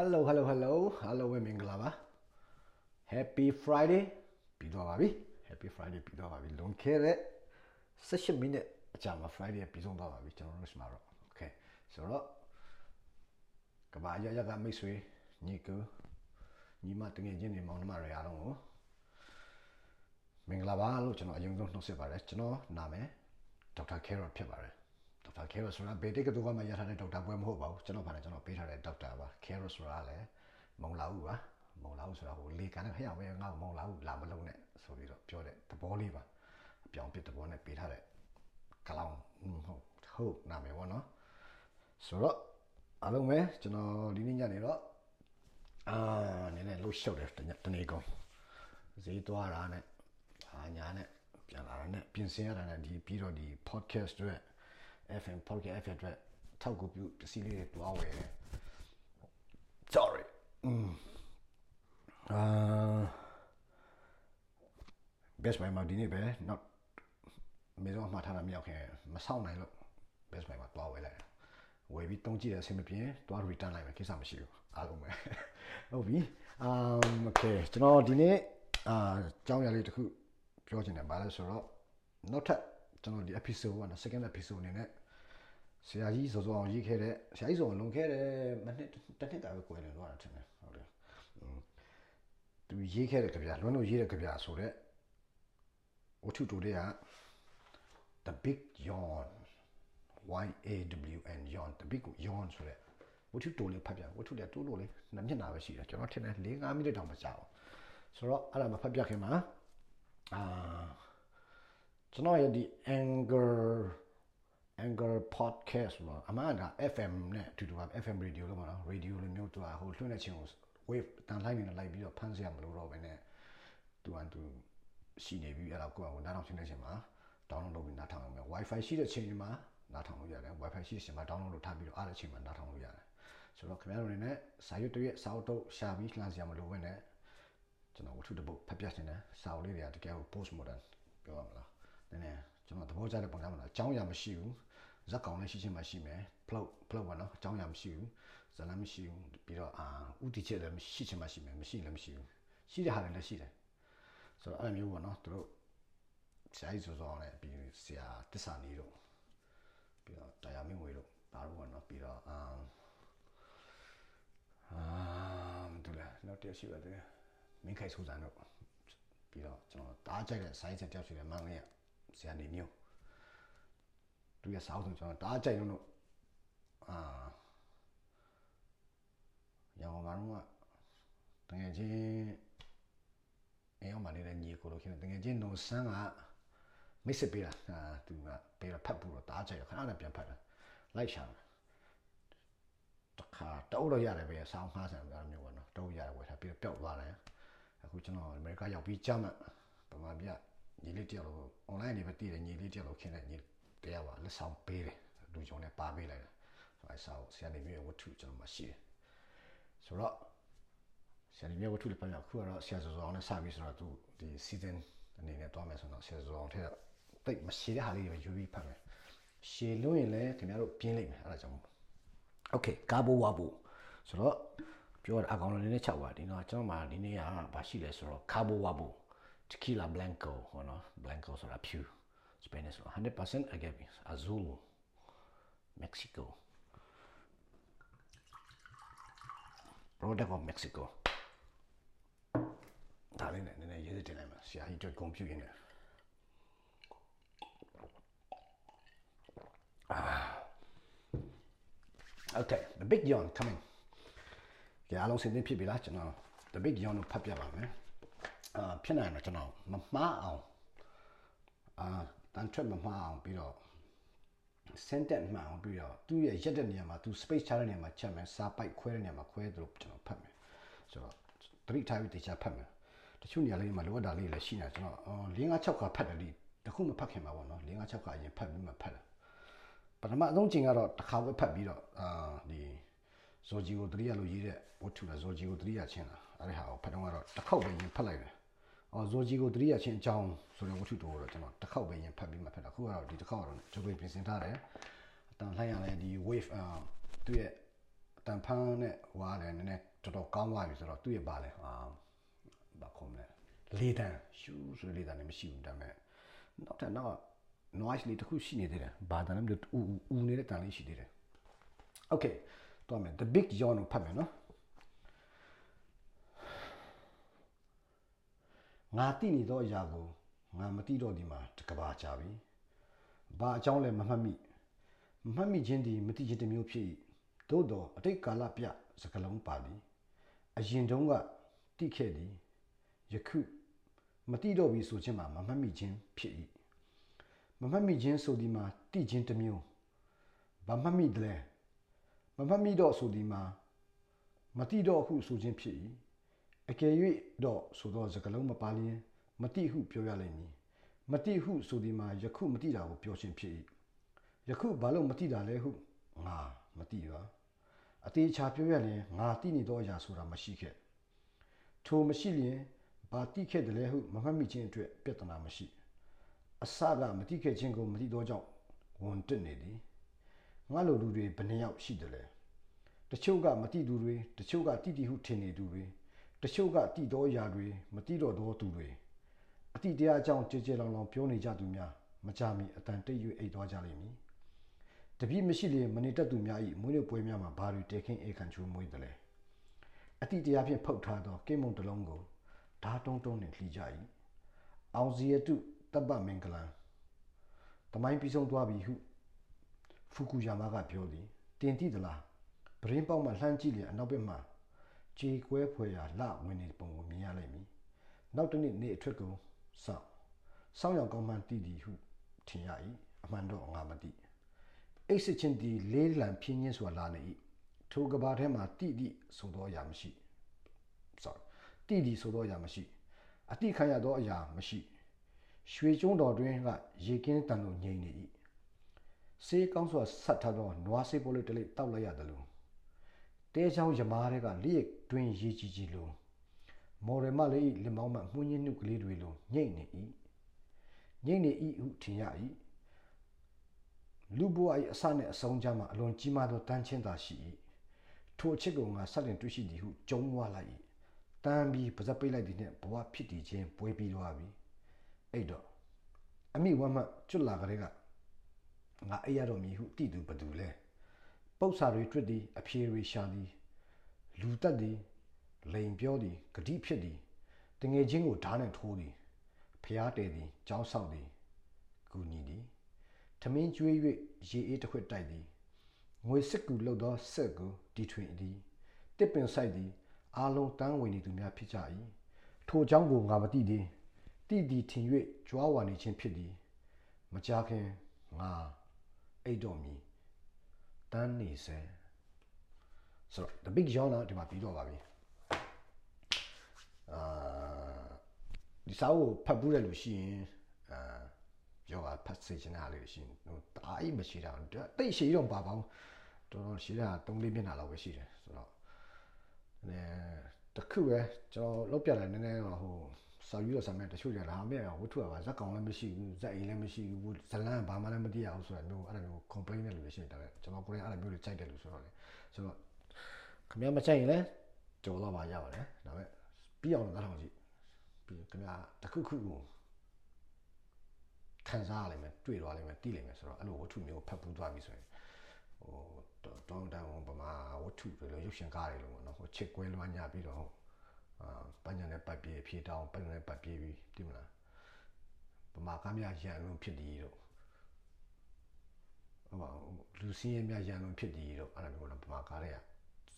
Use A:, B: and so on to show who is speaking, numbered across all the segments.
A: Hello hello hello hello ဝမင်္ဂလာပါ Happy Friday ပြီးတော့ပါပြီ Happy Friday ပြီးတော့ပါပြီလွန်ခဲ့တဲ့18မိနစ်အကြာမှာ Friday ပြီးဆုံးသွားပါပြီကျွန်တော်တို့ရှိမှာတော့ Okay ဆိုတော့ကဘာရရကမိတ်ဆွေညီကူညီမတငယ်ချင်းတွေမောင်နှမတွေအားလုံးကိုမင်္ဂလာပါလို့ကျွန်တော်အရင်ဆုံးနှုတ်ဆက်ပါတယ်ကျွန်တော်နာမည်ဒေါက်တာ Carrot ဖြစ်ပါတယ် ဒေါက်တာ Carrot ဆိုတာဘေတိကတူကမှရထားတဲ့ဒေါက်တာပွဲမဟုတ်ပါဘူးကျွန်တော်ဗာနဲ့ကျွန်တော်ပေးထားတဲ့ဒေါက်တာပါ Carrot ဆိုတာလည်းမုံလာဦးပါမုံလာဦးဆိုတာဟိုလေကန်နဲ့ခရဝဲငါ့မုံလာဦးလာမလုံးနဲ့ဆိုပြီးတော့ပြောတဲ့သဘောလေးပါအပြောင်းပြသဘောနဲ့ပေးထားတဲ့ကလောင်ဟုတ်ဟုတ်နာမည်ပေါ့နော်ဆိုတော့အားလုံးပဲကျွန်တော်ဒီနေ့ညနေတော့အာနည်းနည်းလှုပ်ရှုပ်တယ်တနေ့ကုန်ဈေးသွားတာနဲ့ဟာညာနဲ့ပြန်လာတာနဲ့ပြင်ဆင်ရတာနဲ့ဒီပြီးတော့ဒီ podcast တွေ FM podcast FM တွေထောက်ကူပြုတစီလေးတွေတွားဝယ်တယ် sorry อืมအာ best buy မှာဒီနေ့ပဲ not မေဇောမှာထားတာမရောက်ခင်မဆောင်နိုင်လို့ best buy မှာတွားဝယ်လိုက်ဝယ်ပြီးတုံးကြည့်တဲ့အဆင်မပြေတွား return လိုက်မယ်ကိစ္စမရှိဘူးအားလုံးပဲဟုတ်ပြီ um okay ကျွန်တော်ဒီနေ့အာအကြောင်းအရာလေးတစ်ခုပြောချင်တယ်ဗါလဲဆိုတော့နောက်ထပ်ကျွန်တော်ဒီ episode က second episode အနေနဲ့ ဆရာကြီးစောစောအောင်ရေးခဲ့တဲ့ဆရာကြီးစောအောင်လုံခဲ့တဲ့မနှစ်တစ်နှစ်တာပဲကိုယ်လည်းလွှားတာထင်တယ်ဟုတ်တယ်သူရေးခဲ့တဲ့ကြပြလွန်းလို့ရေးတဲ့ကြပြဆိုတော့ဝတ္ထုတူတွေက the big yawn y a w n yawn the big yawn ဆိုတဲ့ဝတ္ထုတူလေးဖတ်ပြဝတ္ထုလေးတိုးလို့လေနှစ်မျက်နှာပဲရှိတယ်ကျွန်တော်ထင်တယ်၄၅မိနစ်တောင်မကြာဘူးဆိုတော့အဲ့ဒါမဖတ်ပြခင်မှာအာကျွန်တော်ရဲ့ဒီ anger anger podcast မှာအမှန်က FM နဲ့အတူတူပါ FM radio လို့ပေါ့နော် radio လိုမျိုးသူကဟိုလွှင့်တဲ့ချင်းကို wave တန်လိုက်နေလိုက်ပြီးတော့ဖမ်းစရာမလိုတော့ဘဲနဲ့သူကသူရှိနေပြီအဲ့ဒါကိုယ့်အကိုနားထောင်ရှင်းတဲ့ချိန်မှာ download လုပ်ပြီးနားထောင်ရမယ် wifi ရှိတဲ့ချိန်မှာနားထောင်လို့ရတယ် wifi ရှိတဲ့ချိန်မှာ download လုပ်ထားပြီးတော့အားတဲ့ချိန်မှာနားထောင်လို့ရတယ်ဆိုတော့ခင်ဗျားတို့အနေနဲ့စာရွက်တရွက်စာအုပ်တော့ရှာပြီးလှမ်းစရာမလိုဘဲနဲ့ကျွန်တော်ဝတ္ထုတစ်ပုဒ်ဖတ်ပြချင်တယ်စာအုပ်လေးတွေကတကယ်ကို post modern ပြောရမလားနည်းနည်းကျွန်တော်သဘောကျတဲ့ပုံစံမှာအကြောင်းအရာမရှိဘူး ဇက်ကောင်လည်းရှိချင်းမှရှိမယ်ဖလုတ်ဖလုတ်ပါနော်အကြောင်းအရာမရှိဘူးဇလမ်းမရှိဘူးပြီးတော့အာဥတီချက်လည်းရှိချင်းမှရှိမယ်မရှိလည်းမရှိဘူးရှိတဲ့ဟာလည်းရှိတယ်ဆိုတော့အဲ့လိုမျိုးပေါ့နော်သူတို့ဆရာကြီးစောစောလည်းပြီးဆရာတစ္ဆာနေတို့ပြီးတော့တရားမင်းဝေတို့ဒါတို့ပေါ့နော်ပြီးတော့အာအာတူလားနောက်တစ်ရှိပါတယ်မင်းခိုင်စူဇန်တို့ပြီးတော့ကျွန်တော်တားကြိုက်တဲ့ဆိုင်းချက်တယောက်ရှိတယ်မန်းလေးကဆရာနေမျိုး သူရစာအုပ်ဆိုကျွန်တော်တားကြိုက်လို့အာရောင်ကတော့တကယ်ချင်းအဲအောင်မနေတဲ့ညီကိုလို့ခင်တကယ်ချင်းနိုဆန်းကမိတ်ဆက်ပေးတာအာသူကပေးတော့ဖတ်ဖို့တော့တားကြိုက်ရခဏနဲ့ပြန်ဖတ်တာလိုက်ရှာတခါတောက်လို့ရတယ်ပဲဆောင်းငှားဆန်ပြမျိုးပေါ့နော်တောက်ရတယ်ဝယ်ထားပြီးတော့ပျောက်သွားတယ်အခုကျွန်တော်အမေရိကရောက်ပြီးကြာမှပမာပြညီလေးတယောက်လို့ online နေပဲတည်တယ်ညီလေးတယောက်လို့ခင်တဲ့ညီ တရားပါလက်ဆောင်ပေးတယ်လူကြောင့်လည်းပါပေးလိုက်တယ်ဆိုအဲဆောက်ဆရာနေမျိုးဝတ္ထုကျွန်တော်မှရှိတယ်ဆိုတော့ဆရာနေမျိုးဝတ္ထုလည်းပြန်အခုကတော့ဆရာစောစောအောင်နဲ့စပြီးဆိုတော့သူဒီ season အနေနဲ့တွားမယ်ဆိုတော့ဆရာစောစောအောင်ထက်တိတ်မရှိတဲ့ဟာလေးတွေယူပြီးဖတ်မယ်ရှည်လို့ရင်လည်းခင်ဗျားတို့ပြင်းလိုက်မယ်အဲ့ဒါကြောင့် okay ကာဘိုဝါဘူဆိုတော့ပြောတာအကောင်လေးနဲ့ချက်ပါဒီတော့ကျွန်တော်မှဒီနေ့ကဘာရှိလဲဆိုတော့ကာဘိုဝါဘူ tequila blanco ဟောနော် blanco ဆိုတာဖြူ Spanish 100% agave azul Mexico product of Mexico ဒါလေးနဲ့နည်းနည်းရေးတင်လိုက်မှာဆရာကြီးတို့ကွန်ပျူတာနဲ့အာ Okay the big yawn coming ကြအားလုံးစင်တင်ဖြစ်ပြီလားကျွန်တော် the big yawn ကိုဖတ်ပြပါမယ်အာဖြစ်နိုင်တော့ကျွန်တော်မမှားအောင်အာ တန်ထွက်မမှားအောင်ပြီးတော့ sentence မှန်အောင်ပြီးတော့သူ့ရဲ့ရက်တဲ့နေရာမှာသူ space ချတဲ့နေရာမှာချက်မယ်စာပိုက်ခွဲတဲ့နေရာမှာခွဲသလိုကျွန်တော်ဖတ်မယ်ဆိုတော့တတိထားပြီးတေချာဖတ်မယ်တချို့နေရာလေးမှာလိုအပ်တာလေးလည်းရှိနေကျွန်တော်၄၅6ခါဖတ်တယ်ဒီတခုမဖတ်ခင်ပါဘောနော်၄၅6ခါအရင်ဖတ်ပြီးမှဖတ်တယ်ပထမအဆုံးချိန်ကတော့တစ်ခါပဲဖတ်ပြီးတော့အာဒီဇော်ဂျီကိုတတိယလို့ရေးတဲ့ဝတ္ထုလားဇော်ဂျီကိုတတိယချင်းလားအဲ့ဒီဟာကိုဖတ်တော့ကတော့တစ်ခေါက်ပဲရင်ဖတ်လိုက်တယ် အော်ဇော်ဂျီကိုတတိယချင်းအကြောင်းဆိုတဲ့ဝတ္ထုတော်တော့ကျွန်တော်တစ်ခေါက်ပဲရင်ဖတ်ပြီးမှဖတ်တာခုကတော့ဒီတစ်ခေါက်ကတော့ကျွန်တော်ပြင်ဆင်ထားတယ်အတန်လှိုင်းရလဲဒီ wave အာသူ့ရဲ့အတတန်ဖန်းနဲ့ဝါတယ်နည်းနည်းတော်တော်ကောင်းသွားပြီဆိုတော့သူ့ရဲ့ပါလဲအာဘာခုံးလဲလေတန်ရှူးဆိုလေတန်လည်းမရှိဘူးဒါပေမဲ့နောက်ထပ်တော့ noise လေးတစ်ခုရှိနေသေးတယ်ဘာတန်လဲမလို့ဦးဦးနေတဲ့တန်လေးရှိသေးတယ် okay တော့မယ် the big yawn ကိုဖတ်မယ်နော် ငါတိနေသောအရာကိုငါမတိတော့ဒီမှာတကဘာကြပြီဘာအကြောင်းလဲမမှတ်မိမမှတ်မိခြင်းဒီမတိခြင်းတစ်မျိုးဖြစ်၏သို့တော့အတိတ်ကာလပြစကလုံးပါသည်အရင်တုန်းကတိခဲ့သည်ယခုမတိတော့ပြီဆိုခြင်းမှာမမှတ်မိခြင်းဖြစ်၏မမှတ်မိခြင်းဆိုဒီမှာတိခြင်းတစ်မျိုးဘာမှတ်မိတယ်လဲမမှတ်မိတော့ဆိုဒီမှာမတိတော့ဟုဆိုခြင်းဖြစ်၏ အကယ်၍တော့ဆိုတော့စကလုံးမပါလျင်မတိဟုပြောရလိမ့်မည်မတိဟုဆိုဒီမှာယခုမတိတာကိုပြောခြင်းဖြစ်၏ယခုဘာလို့မတိတာလဲဟုငါမတိပါအသေးချာပြောရရင်ငါတိနေတော့အရာဆိုတာမရှိခဲ့ထိုမရှိလျင်ဘာတိခဲ့တယ်လဲဟုမမှတ်မိခြင်းအတွက်ပြဿနာမရှိအစကမတိခဲ့ခြင်းကိုမတိတော့ကြောင့်ဝန်တက်နေသည်ငါလိုလူတွေဘယ်နှယောက်ရှိတယ်လဲတချို့ကမတိသူတွေတချို့ကတိတိဟုထင်နေသူတွေ တချို့ကတိတော်အရာတွေမတိတော့သောသူတွေအတိတရားအကြောင်းကြည်ကြည်လောင်လောင်ပြောနေကြသူများမကြမီအတန်တိတ်၍အိတ်သွားကြလိမ့်မည်တပည့်မရှိလေမနေတတ်သူများ၏မွေးနေ့ပွဲများမှာဘာတွေတဲခင်းအေခံချိုးမွေးတယ်လဲအတိတရားဖြင့်ဖုတ်ထားသောကိမုံတလုံးကိုဓာတုံးတုံးနှင့်လှီကြ၏အောင်စီယတုတပ္ပမင်္ဂလံတမိုင်းပြီးဆုံးသွားပြီဟုဖူကူယာမာကပြောသည်တင်တိသလားပရင်းပေါက်မှလှမ်းကြည့်လျက်အနောက်ဘက်မှ ခြေကွဲဖွယ်ရာလဝင်နေပုံကိုမြင်ရလိမ့်မည်နောက်တစ်နေ့နေ့အထွတ်ကိုစောင့်စောင့်ရောက်ကောင်းမှန်းတည်သည်ဟုထင်ရ၏အမှန်တော့ငါမသိအိတ်စစ်ချင်းဒီလေးလံဖြင်းချင်းဆိုတာလာနေ၏ထိုကဘာထဲမှာတိတိဆိုသောအရာမရှိ sorry တိတိဆိုသောအရာမရှိအတိခံရသောအရာမရှိရွှေကျုံးတော်တွင်ကရေကင်းတန်လို့ငြိမ်နေ၏စေးကောင်းစွာဆက်ထားသောနွားစေးပိုးလေးတစ်လိတောက်လိုက်ရတယ်လို့ တဲချောင်းရမားတွေကလိရတွင်ရေကြီးကြီးလို့မော်ရမလေးလက်မောင်းမှမှုန်းရင်းနှုတ်ကလေးတွေလိုညိတ်နေ၏ညိတ်နေ၏ဟုထင်ရ၏လူဘဝ၏အစနှင့်အဆုံးကြားမှာအလွန်ကြီးမားသောတန်းချင်းသာရှိ၏ထိုအချစ်ကိုငါဆက်တင်တွေ့ရှိသည်ဟုကြုံဝါလိုက်၏တန်းပြီးပါဇက်ပိတ်လိုက်သည်နှင့်ဘဝဖြစ်တည်ခြင်းပွဲပြီးသွားပြီအဲ့တော့အမိဝမ်းမှကျွတ်လာကြတဲ့ကငါအိရတော်မည်ဟုတည်သူဘသူလဲ ပု္ပ္ပစာတွေတွေ့သည်အဖြေတွေရှာသည်လူတက်သည်လိန်ပြောသည်ဂတိဖြစ်သည်တငယ်ချင်းကိုဓာတ်နဲ့ထိုးသည်ဖျားတယ်သည်ကြောင်းဆောက်သည်ကူညီသည်ထမင်းကျွေး၍ရေအေးတစ်ခွက်တိုက်သည်ငွေစစ်ကူလှုပ်သောဆက်ကိုတီထွင်သည်တစ်ပင်ဆိုင်သည်အာလုံးတန်းဝင်နေသူများဖြစ်ကြ၏ထိုအကြောင်းကိုငါမသိသေးတိတီထင်၍ကြွားဝါနေခြင်းဖြစ်သည်မကြခင်ငါအိတ်တော်မီ တန်းနေစေဆိုတော့ the big yawn ဒီမှာပြီးတော့ပါပြီအာဒီစာအုပ်ဖတ်ဘူးတဲ့လူရှိရင်အာပြောတာဖတ်စေချင်တာလေးရှိရင်ဟိုတအားကြီးမရှိတာတိတ်ရှိတော့ပါပေါင်းတော်တော်ရှိတာ3-4မျက်နှာလောက်ပဲရှိတယ်ဆိုတော့အဲတခုပဲကျွန်တော်လောက်ပြတယ်နည်းနည်းတော့ဟို စာယူတော့စာမဲ့တချို့ကြတာအမေဝတ္ထုကပါဇက်ကောင်လည်းမရှိဘူးဇက်အိမ်လည်းမရှိဘူးဇလန်းဘာမှလည်းမသိရဘူးဆိုတာမျိုးအဲ့ဒါမျိုး complain တဲ့လူတွေရှိတယ်ဒါပေမဲ့ကျွန်တော်ကိုယ်တိုင်အဲ့ဒါမျိုးတွေကြိုက်တယ်လို့ဆိုတော့လေဆိုတော့ခင်ဗျားမကြိုက်ရင်လည်းကြော်တော့ပါရပါတယ်ဒါပေမဲ့ပြီးအောင်တော့ထားကြည့်ပြီးခင်ဗျားတခုခုကိုခံစားရလိမ့်မယ်တွေ့သွားလိမ့်မယ်သိလိမ့်မယ်ဆိုတော့အဲ့လိုဝတ္ထုမျိုးဖတ်ပူးသွားပြီဆိုရင်ဟိုတောင်းတန်းပမာဝတ္ထုတွေလို့ရုပ်ရှင်ကားတွေလို့ပေါ့နော်ဟိုချစ်ကွဲလွှမ်းညပြီးတော့အာ ပညာနဲ့ပတ်ပြေဖြေတောင်းပညာနဲ့ပတ်ပြေပြီးသိမလားပမာကားများရန်လုံးဖြစ်တည်တော့ဟိုလူစင်းရဲများရန်လုံးဖြစ်တည်တော့အဲ့ဒါမျိုးတော့ပမာကားတွေက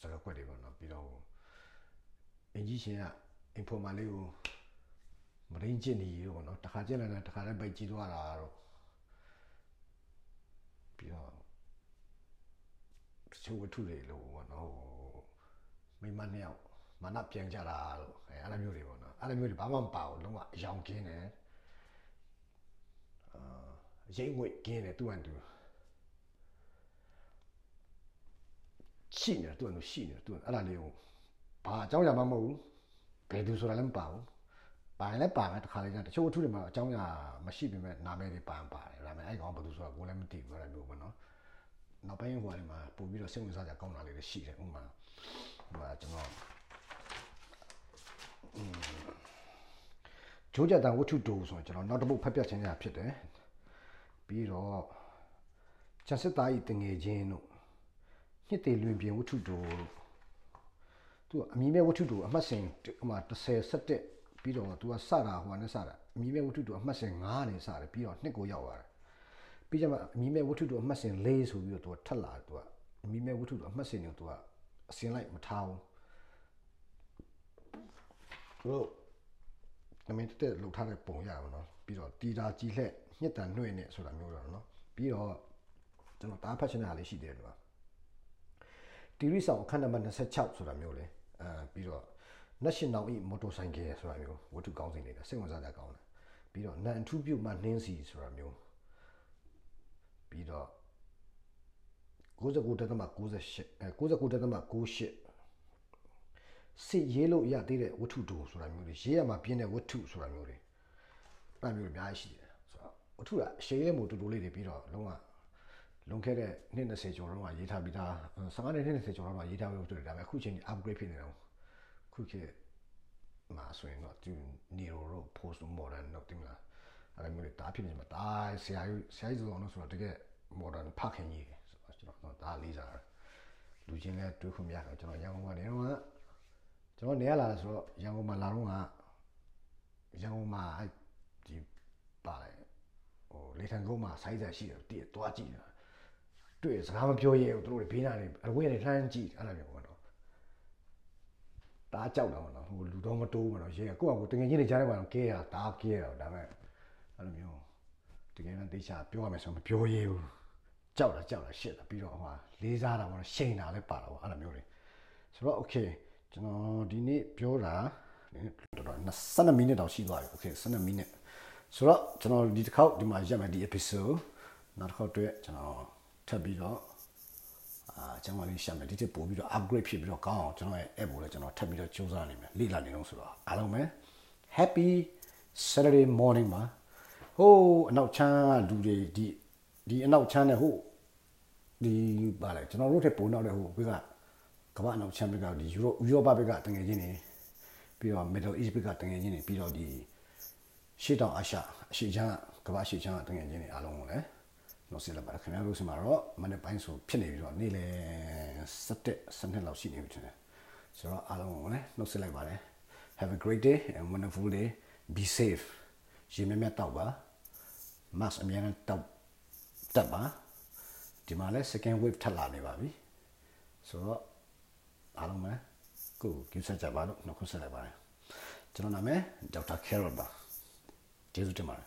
A: စကားကွက်တွေပေါ့နော်ပြီးတော့အင်ကြီးရှင်ကအင်ဖိုမာလေးကိုမရင်းကျင်နေရောပေါ့နော်တခါကျင်လာတာတခါလည်းပိုက်ကြည့်သွားတာတော့ပြီးတော့ချိုးဝတ္ထုတွေလို့ပေါ့နော်မိမနှစ်ယောက် မာနပြန်ကြတာလို့အဲအဲ့လိုမျိုးတွေပေါ့နော်အဲ့လိုမျိုးတွေဘာမှမပါဘူးလုံးဝအယောင်ကင်းတယ်အာရိတ်ငွေကင်းတယ်သူ့အတူရှိနေတယ်သူ့အတူရှိနေတယ်သူအဲ့ဒါလေးကိုဘာအကြောင်းရမှမဟုတ်ဘူးဘယ်သူဆိုတာလည်းမပါဘူးပါရင်လည်းပါမယ်တခါလေကျတချို့အထုတွေမှာအကြောင်းရမရှိပေမဲ့နာမည်တွေပါပါတယ်ဒါပေမဲ့အဲ့ကောင်ဘယ်သူဆိုတာကိုလည်းမသိဘူးအဲ့လိုမျိုးပေါ့နော်နောက်ပိုင်းဟိုကနေမှာပို့ပြီးတော့စိတ်ဝင်စားကြကောင်းတာလေးတွေရှိတယ်ဥမာဟိုမှာကျွန်တော် ဂျိုးကြတန်ဝတ္ထုတူဆိုရင်ကျွန်တော်နောက်တစ်ပုတ်ဖတ်ပြခြင်းရဖြစ်တယ်ပြီးတော့ကျန်စစ်သားဤတငယ်ချင်းတို့နှစ်တည်လွင်ပြင်ဝတ္ထုတူသူအမီမဲဝတ္ထုတူအမှတ်စဉ်ဟိုမှာ30 17ပြီးတော့သူကစတာဟိုကနေစတာအမီမဲဝတ္ထုတူအမှတ်စဉ်9နဲ့စတယ်ပြီးတော့နှစ်ကိုရောက်သွားတယ်ပြီးကြမှာအမီမဲဝတ္ထုတူအမှတ်စဉ်4ဆိုပြီးတော့သူကထပ်လာတယ်သူကအမီမဲဝတ္ထုတူအမှတ်စဉ်ကိုသူကအစင်လိုက်မထားဘူးသူ တို့နမင်းတက်လှုပ်ထားတဲ့ပုံရအောင်နော်ပြီးတော့တီတာကြီးလှက်ညက်တန်နှွေ့နေဆိုတာမျိုးတော့နော်ပြီးတော့ကျွန်တော်တားဖတ်ချင်တာလေးရှိတယ်လို့တီရီဆောင်အခန်းနံပါတ်26ဆိုတာမျိုးလေအဲပြီးတော့ national e motorcycle ဆိုတာမျိုးဝတ္ထုကောင်းစင်နေတာစိတ်ဝင်စားကြကောင်းတယ်ပြီးတော့နန်ထူးပြုတ်မှနှင်းစီဆိုတာမျိုးပြီးတော့99.98အဲ99.98 စစ်ရေးလို့ရသေးတဲ့ဝတ္ထုတူဆိုတာမျိုးတွေရေးရမှာပြင်းတဲ့ဝတ္ထုဆိုတာမျိုးတွေအဲ့မျိုးတွေအများကြီးရှိတယ်ဆိုတော့ဝတ္ထုကအရှိလေးမို့တူတူလေးတွေပြီးတော့လုံးဝလွန်ခဲ့တဲ့နှစ်20ကျော်တော့ရေးထားပြီးသား15နှစ်20ကျော်တော့ရေးထားလို့တွေ့တယ်ဒါပေမဲ့အခုချိန်ကြီး upgrade ဖြစ်နေတော့ခုခေတ်မှာဆိုရင်တော့သူ Nero တို့ post modern တော့တင်မလားအဲ့လိုမျိုးတွေတားဖြစ်နေမှာတားဆရာကြီးဆရာကြီးဆိုတော့ဆိုတော့တကယ် modern ဖခင်ကြီးဆိုတော့ကျွန်တော်ဒါလေးစားလူချင်းလည်းတွေ့ခွင့်မရတော့ကျွန်တော်ရန်ကုန်ကနေတော့ ကျွန်တော်နေရလာဆိုတော့ရန်ကုန်မှာလာတော့ကရန်ကုန်မှာဒီပါတယ်ဟိုလေထန်ကုန်းမှာဆိုင်းစားရှိတယ်တည့်သွားကြည့်တာတွေ့စကားမပြောရဲဘူးသူတို့ဘေးနာနေအဝေးကနေလှမ်းကြည့်အဲ့လိုမျိုးပေါ့နော်တားကြောက်တာပေါ့နော်ဟိုလူတော့မတိုးဘူးနော်ရဲကိုယ့်အကူတကယ်ကြီးနေကြတဲ့မှာတော့ကဲရတားကဲရတော့ဒါပေမဲ့အဲ့လိုမျိုးတကယ်တော့တေချာပြောရမယ်ဆိုမပြောရဲဘူးကြောက်တာကြောက်တာရှစ်တာပြီးတော့ဟိုလေးစားတာပေါ့နော်ရှိန်တာလည်းပါတာပေါ့အဲ့လိုမျိုးတွေဆိုတော့ okay ကျွန်တော်ဒီနေ့ပြောတာတော်တော်12မိနစ်တောင်ရှိသွားပြီ okay 12မိနစ်ဆိုတော့ကျွန်တော်ဒီတစ်ခေါက်ဒီမှာရက်မယ်ဒီ episode နောက်တစ်ခေါက်တွေ့ကျွန်တော်ထပ်ပြီးတော့အာကျွန်တော်လေးရှာမယ်ဒီတစ်ပို့ပြီးတော့ upgrade ဖြစ်ပြီးတော့ကောင်းအောင်ကျွန်တော်ရဲ့ app ကိုလည်းကျွန်တော်ထပ်ပြီးတော့စူးစမ်းနေမယ်လေ့လာနေတော့ဆိုတော့အားလုံးပဲ happy saturday morning မှာဟိုးအနောက်ချမ်းလူတွေဒီဒီအနောက်ချမ်းနဲ့ဟိုဒီပါလေကျွန်တော်တို့ထက်ပုံနောက်တဲ့ဟိုဘက် ကကမ္ဘာအနောက်ချမ်းဘက်ကဒီယူရိုယူရိုပဘက်ကတငယ်ချင်းတွေပြီးတော့ middle east ဘက်ကတငယ်ချင်းတွေပြီးတော့ဒီရှေ့တောင်အာရှအရှေ့ချမ်းကမ္ဘာရှေ့ချမ်းတငယ်ချင်းတွေအားလုံးကိုလည်းလို့ဆက်လက်ပါခင်ဗျားတို့ဆီမှာတော့မနေ့ပိုင်းဆိုဖြစ်နေပြီးတော့နေ့လယ်7 7နှစ်လောက်ရှိနေပြီထင်တယ်ဆိုတော့အားလုံးကိုလည်းနှုတ်ဆက်လိုက်ပါတယ် have a great day and wonderful day be safe ရေမြမြတောက်ပါ mask အများနဲ့တောက်တက်ပါဒီမှာလဲ second wave ထပ်လာနေပါပြီဆိုတော့ အားလုံးပဲကိုကိစ္စကြပါလို့နှုတ်ဆက်လိုက်ပါတယ်ကျွန်တော်နာမည်ဒေါက်တာကယ်ရိုပါကျေးဇူးတင်ပါတယ်